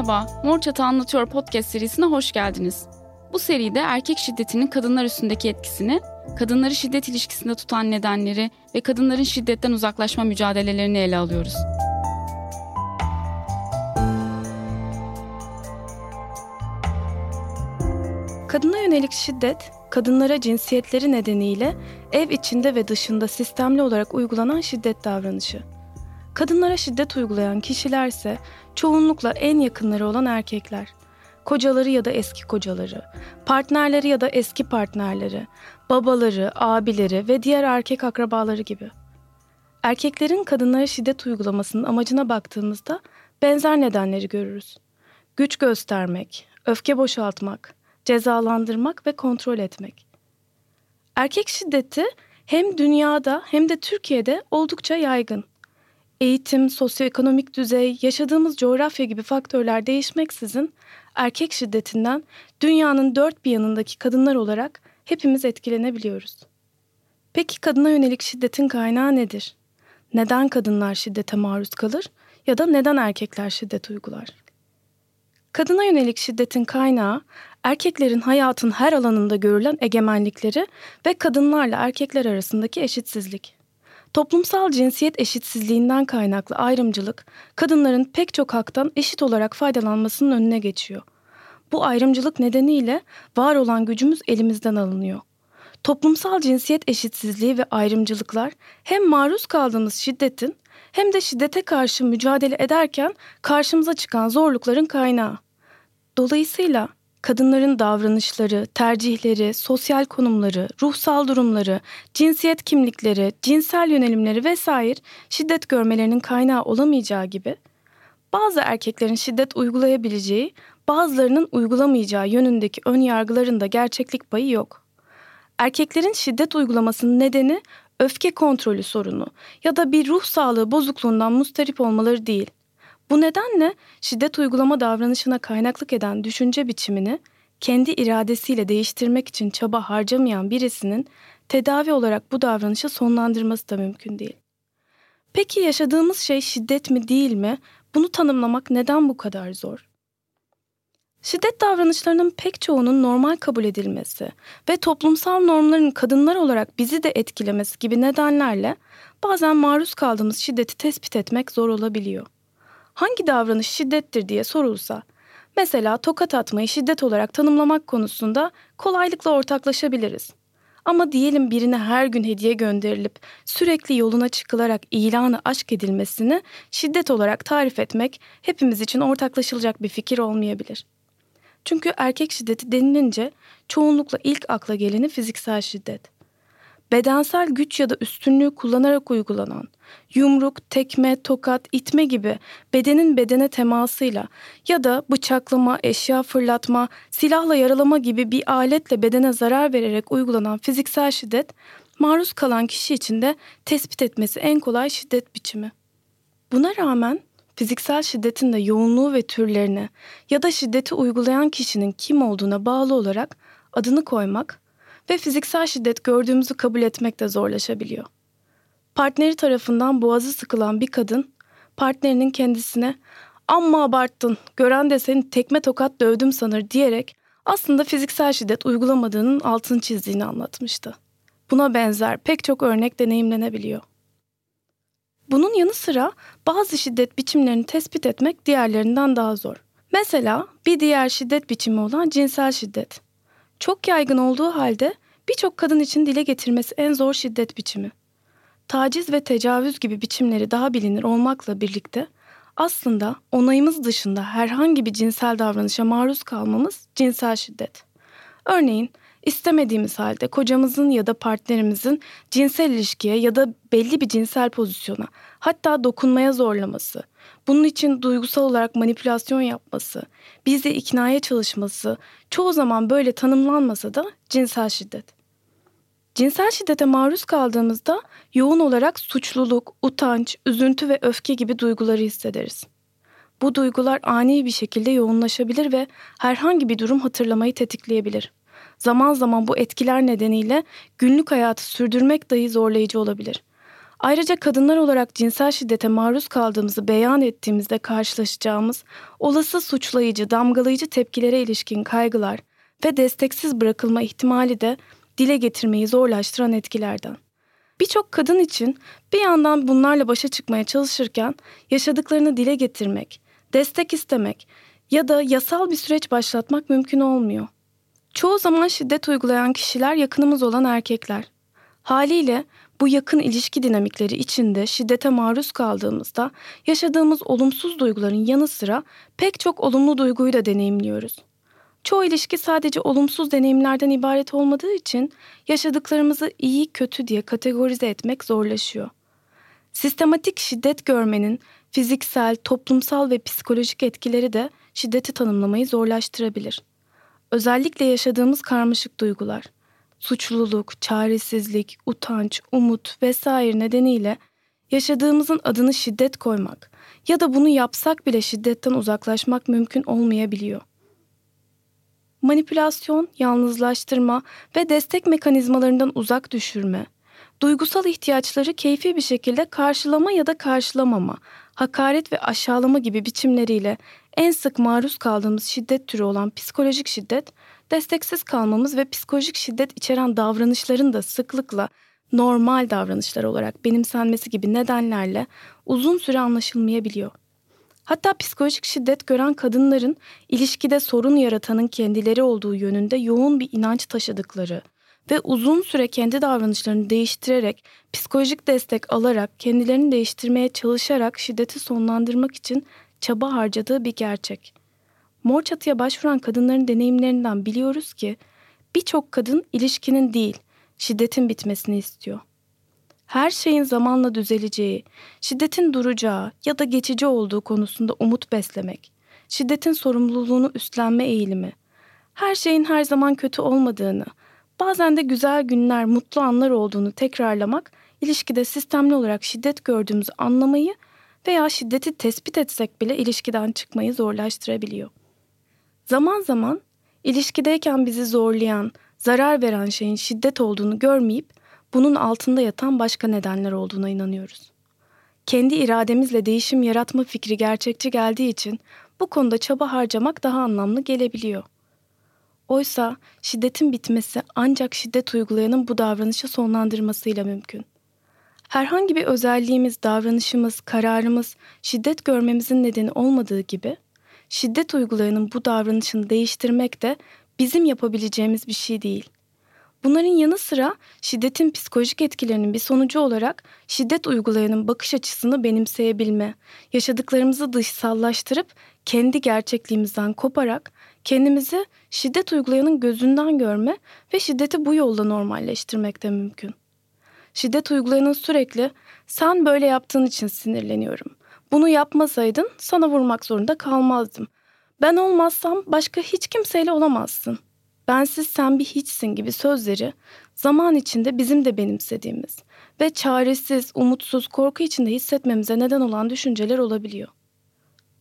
Merhaba, Mor Çatı Anlatıyor podcast serisine hoş geldiniz. Bu seride erkek şiddetinin kadınlar üstündeki etkisini, kadınları şiddet ilişkisinde tutan nedenleri ve kadınların şiddetten uzaklaşma mücadelelerini ele alıyoruz. Kadına yönelik şiddet, kadınlara cinsiyetleri nedeniyle ev içinde ve dışında sistemli olarak uygulanan şiddet davranışı. Kadınlara şiddet uygulayan kişilerse çoğunlukla en yakınları olan erkekler. Kocaları ya da eski kocaları, partnerleri ya da eski partnerleri, babaları, abileri ve diğer erkek akrabaları gibi. Erkeklerin kadınlara şiddet uygulamasının amacına baktığımızda benzer nedenleri görürüz. Güç göstermek, öfke boşaltmak, cezalandırmak ve kontrol etmek. Erkek şiddeti hem dünyada hem de Türkiye'de oldukça yaygın. Eğitim, sosyoekonomik düzey, yaşadığımız coğrafya gibi faktörler değişmeksizin erkek şiddetinden dünyanın dört bir yanındaki kadınlar olarak hepimiz etkilenebiliyoruz. Peki kadına yönelik şiddetin kaynağı nedir? Neden kadınlar şiddete maruz kalır ya da neden erkekler şiddet uygular? Kadına yönelik şiddetin kaynağı erkeklerin hayatın her alanında görülen egemenlikleri ve kadınlarla erkekler arasındaki eşitsizlik. Toplumsal cinsiyet eşitsizliğinden kaynaklı ayrımcılık, kadınların pek çok haktan eşit olarak faydalanmasının önüne geçiyor. Bu ayrımcılık nedeniyle var olan gücümüz elimizden alınıyor. Toplumsal cinsiyet eşitsizliği ve ayrımcılıklar hem maruz kaldığımız şiddetin hem de şiddete karşı mücadele ederken karşımıza çıkan zorlukların kaynağı. Dolayısıyla kadınların davranışları, tercihleri, sosyal konumları, ruhsal durumları, cinsiyet kimlikleri, cinsel yönelimleri vesaire şiddet görmelerinin kaynağı olamayacağı gibi bazı erkeklerin şiddet uygulayabileceği, bazılarının uygulamayacağı yönündeki ön yargıların da gerçeklik payı yok. Erkeklerin şiddet uygulamasının nedeni öfke kontrolü sorunu ya da bir ruh sağlığı bozukluğundan mustarip olmaları değil. Bu nedenle şiddet uygulama davranışına kaynaklık eden düşünce biçimini kendi iradesiyle değiştirmek için çaba harcamayan birisinin tedavi olarak bu davranışı sonlandırması da mümkün değil. Peki yaşadığımız şey şiddet mi değil mi? Bunu tanımlamak neden bu kadar zor? Şiddet davranışlarının pek çoğunun normal kabul edilmesi ve toplumsal normların kadınlar olarak bizi de etkilemesi gibi nedenlerle bazen maruz kaldığımız şiddeti tespit etmek zor olabiliyor. Hangi davranış şiddettir diye sorulsa, mesela tokat atmayı şiddet olarak tanımlamak konusunda kolaylıkla ortaklaşabiliriz. Ama diyelim birine her gün hediye gönderilip sürekli yoluna çıkılarak ilanı aşk edilmesini şiddet olarak tarif etmek hepimiz için ortaklaşılacak bir fikir olmayabilir.'' Çünkü erkek şiddeti denilince çoğunlukla ilk akla geleni fiziksel şiddet. Bedensel güç ya da üstünlüğü kullanarak uygulanan, yumruk, tekme, tokat, itme gibi bedenin bedene temasıyla ya da bıçaklama, eşya fırlatma, silahla yaralama gibi bir aletle bedene zarar vererek uygulanan fiziksel şiddet, maruz kalan kişi için de tespit etmesi en kolay şiddet biçimi. Buna rağmen fiziksel şiddetin de yoğunluğu ve türlerine ya da şiddeti uygulayan kişinin kim olduğuna bağlı olarak adını koymak ve fiziksel şiddet gördüğümüzü kabul etmek de zorlaşabiliyor. Partneri tarafından boğazı sıkılan bir kadın partnerinin kendisine amma abarttın, gören de seni tekme tokat dövdüm sanır diyerek aslında fiziksel şiddet uygulamadığının altını çizdiğini anlatmıştı. Buna benzer pek çok örnek deneyimlenebiliyor. Bunun yanı sıra bazı şiddet biçimlerini tespit etmek diğerlerinden daha zor. Mesela bir diğer şiddet biçimi olan cinsel şiddet. Çok yaygın olduğu halde birçok kadın için dile getirmesi en zor şiddet biçimi. Taciz ve tecavüz gibi biçimleri daha bilinir olmakla birlikte aslında onayımız dışında herhangi bir cinsel davranışa maruz kalmamız cinsel şiddet. Örneğin İstemediğimiz halde kocamızın ya da partnerimizin cinsel ilişkiye ya da belli bir cinsel pozisyona hatta dokunmaya zorlaması, bunun için duygusal olarak manipülasyon yapması, bizi iknaya çalışması çoğu zaman böyle tanımlanmasa da cinsel şiddet. Cinsel şiddete maruz kaldığımızda yoğun olarak suçluluk, utanç, üzüntü ve öfke gibi duyguları hissederiz. Bu duygular ani bir şekilde yoğunlaşabilir ve herhangi bir durum hatırlamayı tetikleyebilir zaman zaman bu etkiler nedeniyle günlük hayatı sürdürmek dahi zorlayıcı olabilir. Ayrıca kadınlar olarak cinsel şiddete maruz kaldığımızı beyan ettiğimizde karşılaşacağımız olası suçlayıcı, damgalayıcı tepkilere ilişkin kaygılar ve desteksiz bırakılma ihtimali de dile getirmeyi zorlaştıran etkilerden. Birçok kadın için bir yandan bunlarla başa çıkmaya çalışırken yaşadıklarını dile getirmek, destek istemek ya da yasal bir süreç başlatmak mümkün olmuyor. Çoğu zaman şiddet uygulayan kişiler yakınımız olan erkekler. Haliyle bu yakın ilişki dinamikleri içinde şiddete maruz kaldığımızda yaşadığımız olumsuz duyguların yanı sıra pek çok olumlu duyguyu da deneyimliyoruz. Çoğu ilişki sadece olumsuz deneyimlerden ibaret olmadığı için yaşadıklarımızı iyi kötü diye kategorize etmek zorlaşıyor. Sistematik şiddet görmenin fiziksel, toplumsal ve psikolojik etkileri de şiddeti tanımlamayı zorlaştırabilir. Özellikle yaşadığımız karmaşık duygular, suçluluk, çaresizlik, utanç, umut vesaire nedeniyle yaşadığımızın adını şiddet koymak ya da bunu yapsak bile şiddetten uzaklaşmak mümkün olmayabiliyor. Manipülasyon, yalnızlaştırma ve destek mekanizmalarından uzak düşürme, duygusal ihtiyaçları keyfi bir şekilde karşılama ya da karşılamama, hakaret ve aşağılama gibi biçimleriyle en sık maruz kaldığımız şiddet türü olan psikolojik şiddet, desteksiz kalmamız ve psikolojik şiddet içeren davranışların da sıklıkla normal davranışlar olarak benimsenmesi gibi nedenlerle uzun süre anlaşılmayabiliyor. Hatta psikolojik şiddet gören kadınların ilişkide sorun yaratanın kendileri olduğu yönünde yoğun bir inanç taşıdıkları ve uzun süre kendi davranışlarını değiştirerek, psikolojik destek alarak, kendilerini değiştirmeye çalışarak şiddeti sonlandırmak için çaba harcadığı bir gerçek. Mor çatıya başvuran kadınların deneyimlerinden biliyoruz ki birçok kadın ilişkinin değil, şiddetin bitmesini istiyor. Her şeyin zamanla düzeleceği, şiddetin duracağı ya da geçici olduğu konusunda umut beslemek, şiddetin sorumluluğunu üstlenme eğilimi, her şeyin her zaman kötü olmadığını, bazen de güzel günler, mutlu anlar olduğunu tekrarlamak, ilişkide sistemli olarak şiddet gördüğümüzü anlamayı veya şiddeti tespit etsek bile ilişkiden çıkmayı zorlaştırabiliyor. Zaman zaman ilişkideyken bizi zorlayan, zarar veren şeyin şiddet olduğunu görmeyip bunun altında yatan başka nedenler olduğuna inanıyoruz. Kendi irademizle değişim yaratma fikri gerçekçi geldiği için bu konuda çaba harcamak daha anlamlı gelebiliyor. Oysa şiddetin bitmesi ancak şiddet uygulayanın bu davranışı sonlandırmasıyla mümkün. Herhangi bir özelliğimiz, davranışımız, kararımız şiddet görmemizin nedeni olmadığı gibi şiddet uygulayanın bu davranışını değiştirmek de bizim yapabileceğimiz bir şey değil. Bunların yanı sıra şiddetin psikolojik etkilerinin bir sonucu olarak şiddet uygulayanın bakış açısını benimseyebilme, yaşadıklarımızı dışsallaştırıp kendi gerçekliğimizden koparak kendimizi şiddet uygulayanın gözünden görme ve şiddeti bu yolla normalleştirmek de mümkün. Şiddet uygulayanın sürekli sen böyle yaptığın için sinirleniyorum. Bunu yapmasaydın sana vurmak zorunda kalmazdım. Ben olmazsam başka hiç kimseyle olamazsın. Bensiz sen bir hiçsin gibi sözleri zaman içinde bizim de benimsediğimiz ve çaresiz, umutsuz, korku içinde hissetmemize neden olan düşünceler olabiliyor.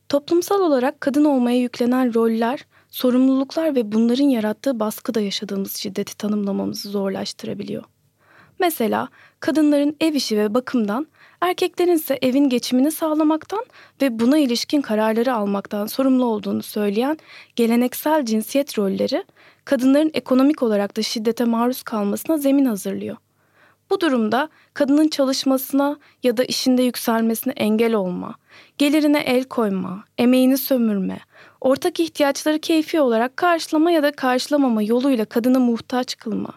Toplumsal olarak kadın olmaya yüklenen roller, sorumluluklar ve bunların yarattığı baskı da yaşadığımız şiddeti tanımlamamızı zorlaştırabiliyor. Mesela kadınların ev işi ve bakımdan, erkeklerin ise evin geçimini sağlamaktan ve buna ilişkin kararları almaktan sorumlu olduğunu söyleyen geleneksel cinsiyet rolleri, kadınların ekonomik olarak da şiddete maruz kalmasına zemin hazırlıyor. Bu durumda kadının çalışmasına ya da işinde yükselmesine engel olma, gelirine el koyma, emeğini sömürme, ortak ihtiyaçları keyfi olarak karşılama ya da karşılamama yoluyla kadını muhtaç kılma,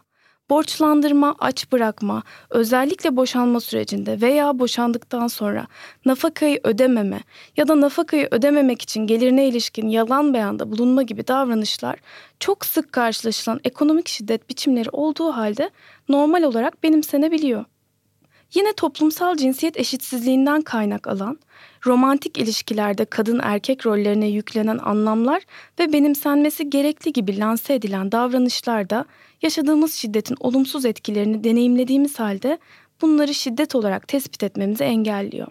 borçlandırma, aç bırakma, özellikle boşanma sürecinde veya boşandıktan sonra nafakayı ödememe ya da nafakayı ödememek için gelirine ilişkin yalan beyanda bulunma gibi davranışlar çok sık karşılaşılan ekonomik şiddet biçimleri olduğu halde normal olarak benimsenebiliyor. Yine toplumsal cinsiyet eşitsizliğinden kaynak alan, romantik ilişkilerde kadın erkek rollerine yüklenen anlamlar ve benimsenmesi gerekli gibi lanse edilen davranışlar da yaşadığımız şiddetin olumsuz etkilerini deneyimlediğimiz halde bunları şiddet olarak tespit etmemizi engelliyor.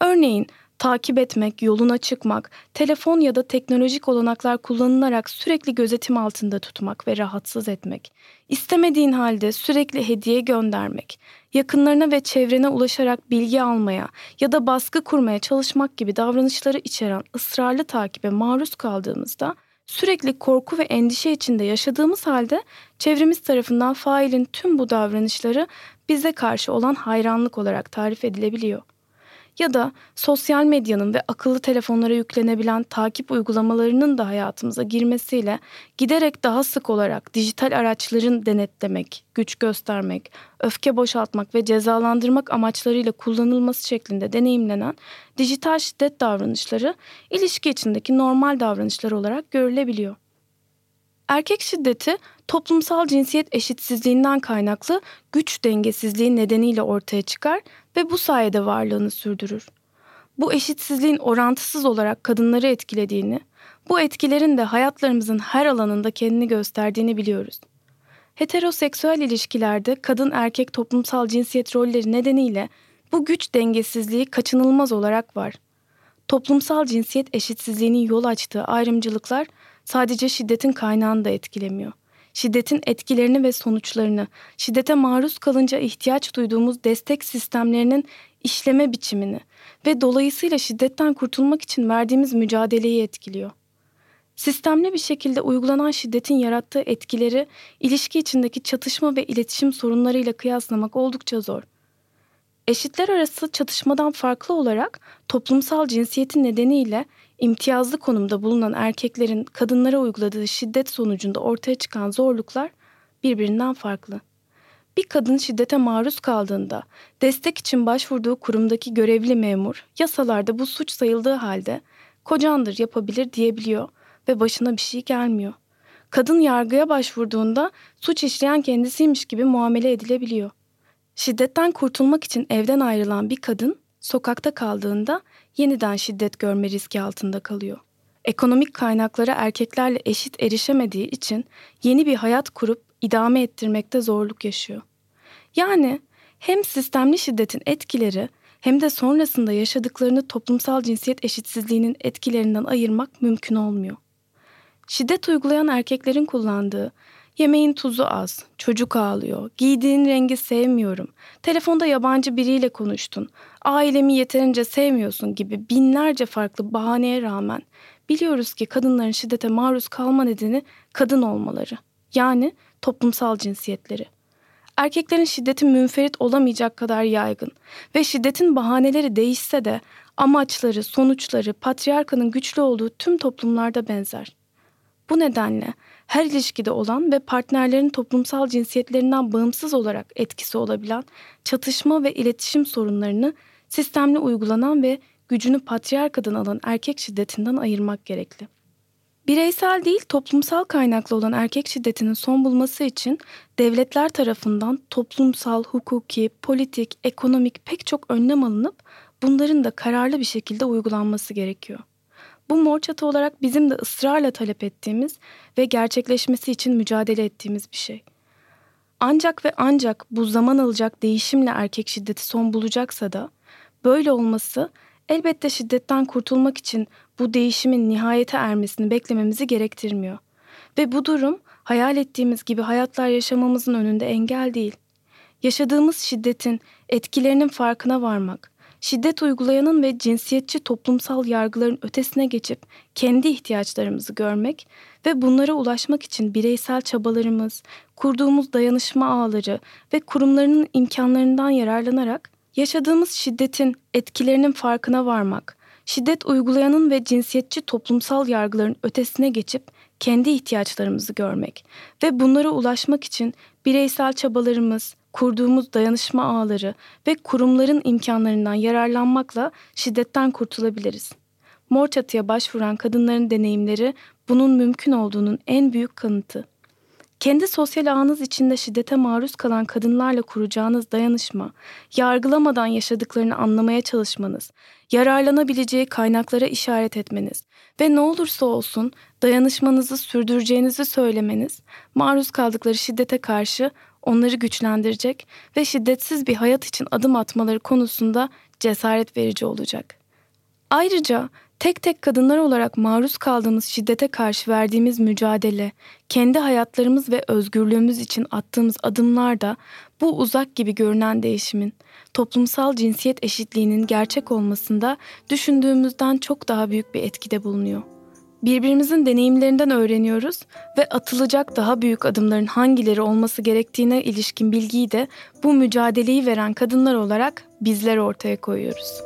Örneğin takip etmek, yoluna çıkmak, telefon ya da teknolojik olanaklar kullanılarak sürekli gözetim altında tutmak ve rahatsız etmek, istemediğin halde sürekli hediye göndermek, yakınlarına ve çevrene ulaşarak bilgi almaya ya da baskı kurmaya çalışmak gibi davranışları içeren ısrarlı takibe maruz kaldığımızda sürekli korku ve endişe içinde yaşadığımız halde çevremiz tarafından failin tüm bu davranışları bize karşı olan hayranlık olarak tarif edilebiliyor ya da sosyal medyanın ve akıllı telefonlara yüklenebilen takip uygulamalarının da hayatımıza girmesiyle giderek daha sık olarak dijital araçların denetlemek, güç göstermek, öfke boşaltmak ve cezalandırmak amaçlarıyla kullanılması şeklinde deneyimlenen dijital şiddet davranışları ilişki içindeki normal davranışlar olarak görülebiliyor. Erkek şiddeti toplumsal cinsiyet eşitsizliğinden kaynaklı güç dengesizliği nedeniyle ortaya çıkar ve bu sayede varlığını sürdürür. Bu eşitsizliğin orantısız olarak kadınları etkilediğini, bu etkilerin de hayatlarımızın her alanında kendini gösterdiğini biliyoruz. Heteroseksüel ilişkilerde kadın erkek toplumsal cinsiyet rolleri nedeniyle bu güç dengesizliği kaçınılmaz olarak var. Toplumsal cinsiyet eşitsizliğinin yol açtığı ayrımcılıklar sadece şiddetin kaynağını da etkilemiyor. Şiddetin etkilerini ve sonuçlarını, şiddete maruz kalınca ihtiyaç duyduğumuz destek sistemlerinin işleme biçimini ve dolayısıyla şiddetten kurtulmak için verdiğimiz mücadeleyi etkiliyor. Sistemli bir şekilde uygulanan şiddetin yarattığı etkileri ilişki içindeki çatışma ve iletişim sorunlarıyla kıyaslamak oldukça zor. Eşitler arası çatışmadan farklı olarak toplumsal cinsiyetin nedeniyle imtiyazlı konumda bulunan erkeklerin kadınlara uyguladığı şiddet sonucunda ortaya çıkan zorluklar birbirinden farklı. Bir kadın şiddete maruz kaldığında destek için başvurduğu kurumdaki görevli memur yasalarda bu suç sayıldığı halde kocandır yapabilir diyebiliyor ve başına bir şey gelmiyor. Kadın yargıya başvurduğunda suç işleyen kendisiymiş gibi muamele edilebiliyor. Şiddetten kurtulmak için evden ayrılan bir kadın sokakta kaldığında yeniden şiddet görme riski altında kalıyor. Ekonomik kaynaklara erkeklerle eşit erişemediği için yeni bir hayat kurup idame ettirmekte zorluk yaşıyor. Yani hem sistemli şiddetin etkileri hem de sonrasında yaşadıklarını toplumsal cinsiyet eşitsizliğinin etkilerinden ayırmak mümkün olmuyor. Şiddet uygulayan erkeklerin kullandığı Yemeğin tuzu az, çocuk ağlıyor, giydiğin rengi sevmiyorum, telefonda yabancı biriyle konuştun, ailemi yeterince sevmiyorsun gibi binlerce farklı bahaneye rağmen biliyoruz ki kadınların şiddete maruz kalma nedeni kadın olmaları. Yani toplumsal cinsiyetleri. Erkeklerin şiddeti münferit olamayacak kadar yaygın ve şiddetin bahaneleri değişse de amaçları, sonuçları patriarkanın güçlü olduğu tüm toplumlarda benzer. Bu nedenle her ilişkide olan ve partnerlerin toplumsal cinsiyetlerinden bağımsız olarak etkisi olabilen çatışma ve iletişim sorunlarını sistemli uygulanan ve gücünü patriarkadan alan erkek şiddetinden ayırmak gerekli. Bireysel değil toplumsal kaynaklı olan erkek şiddetinin son bulması için devletler tarafından toplumsal, hukuki, politik, ekonomik pek çok önlem alınıp bunların da kararlı bir şekilde uygulanması gerekiyor. Bu mor çatı olarak bizim de ısrarla talep ettiğimiz ve gerçekleşmesi için mücadele ettiğimiz bir şey. Ancak ve ancak bu zaman alacak değişimle erkek şiddeti son bulacaksa da böyle olması elbette şiddetten kurtulmak için bu değişimin nihayete ermesini beklememizi gerektirmiyor. Ve bu durum hayal ettiğimiz gibi hayatlar yaşamamızın önünde engel değil. Yaşadığımız şiddetin etkilerinin farkına varmak, şiddet uygulayanın ve cinsiyetçi toplumsal yargıların ötesine geçip kendi ihtiyaçlarımızı görmek ve bunlara ulaşmak için bireysel çabalarımız, kurduğumuz dayanışma ağları ve kurumlarının imkanlarından yararlanarak yaşadığımız şiddetin etkilerinin farkına varmak, şiddet uygulayanın ve cinsiyetçi toplumsal yargıların ötesine geçip kendi ihtiyaçlarımızı görmek ve bunlara ulaşmak için bireysel çabalarımız, kurduğumuz dayanışma ağları ve kurumların imkanlarından yararlanmakla şiddetten kurtulabiliriz. Mor çatıya başvuran kadınların deneyimleri bunun mümkün olduğunun en büyük kanıtı. Kendi sosyal ağınız içinde şiddete maruz kalan kadınlarla kuracağınız dayanışma, yargılamadan yaşadıklarını anlamaya çalışmanız, yararlanabileceği kaynaklara işaret etmeniz ve ne olursa olsun dayanışmanızı sürdüreceğinizi söylemeniz, maruz kaldıkları şiddete karşı onları güçlendirecek ve şiddetsiz bir hayat için adım atmaları konusunda cesaret verici olacak. Ayrıca tek tek kadınlar olarak maruz kaldığımız şiddete karşı verdiğimiz mücadele, kendi hayatlarımız ve özgürlüğümüz için attığımız adımlar da bu uzak gibi görünen değişimin, toplumsal cinsiyet eşitliğinin gerçek olmasında düşündüğümüzden çok daha büyük bir etkide bulunuyor. Birbirimizin deneyimlerinden öğreniyoruz ve atılacak daha büyük adımların hangileri olması gerektiğine ilişkin bilgiyi de bu mücadeleyi veren kadınlar olarak bizler ortaya koyuyoruz.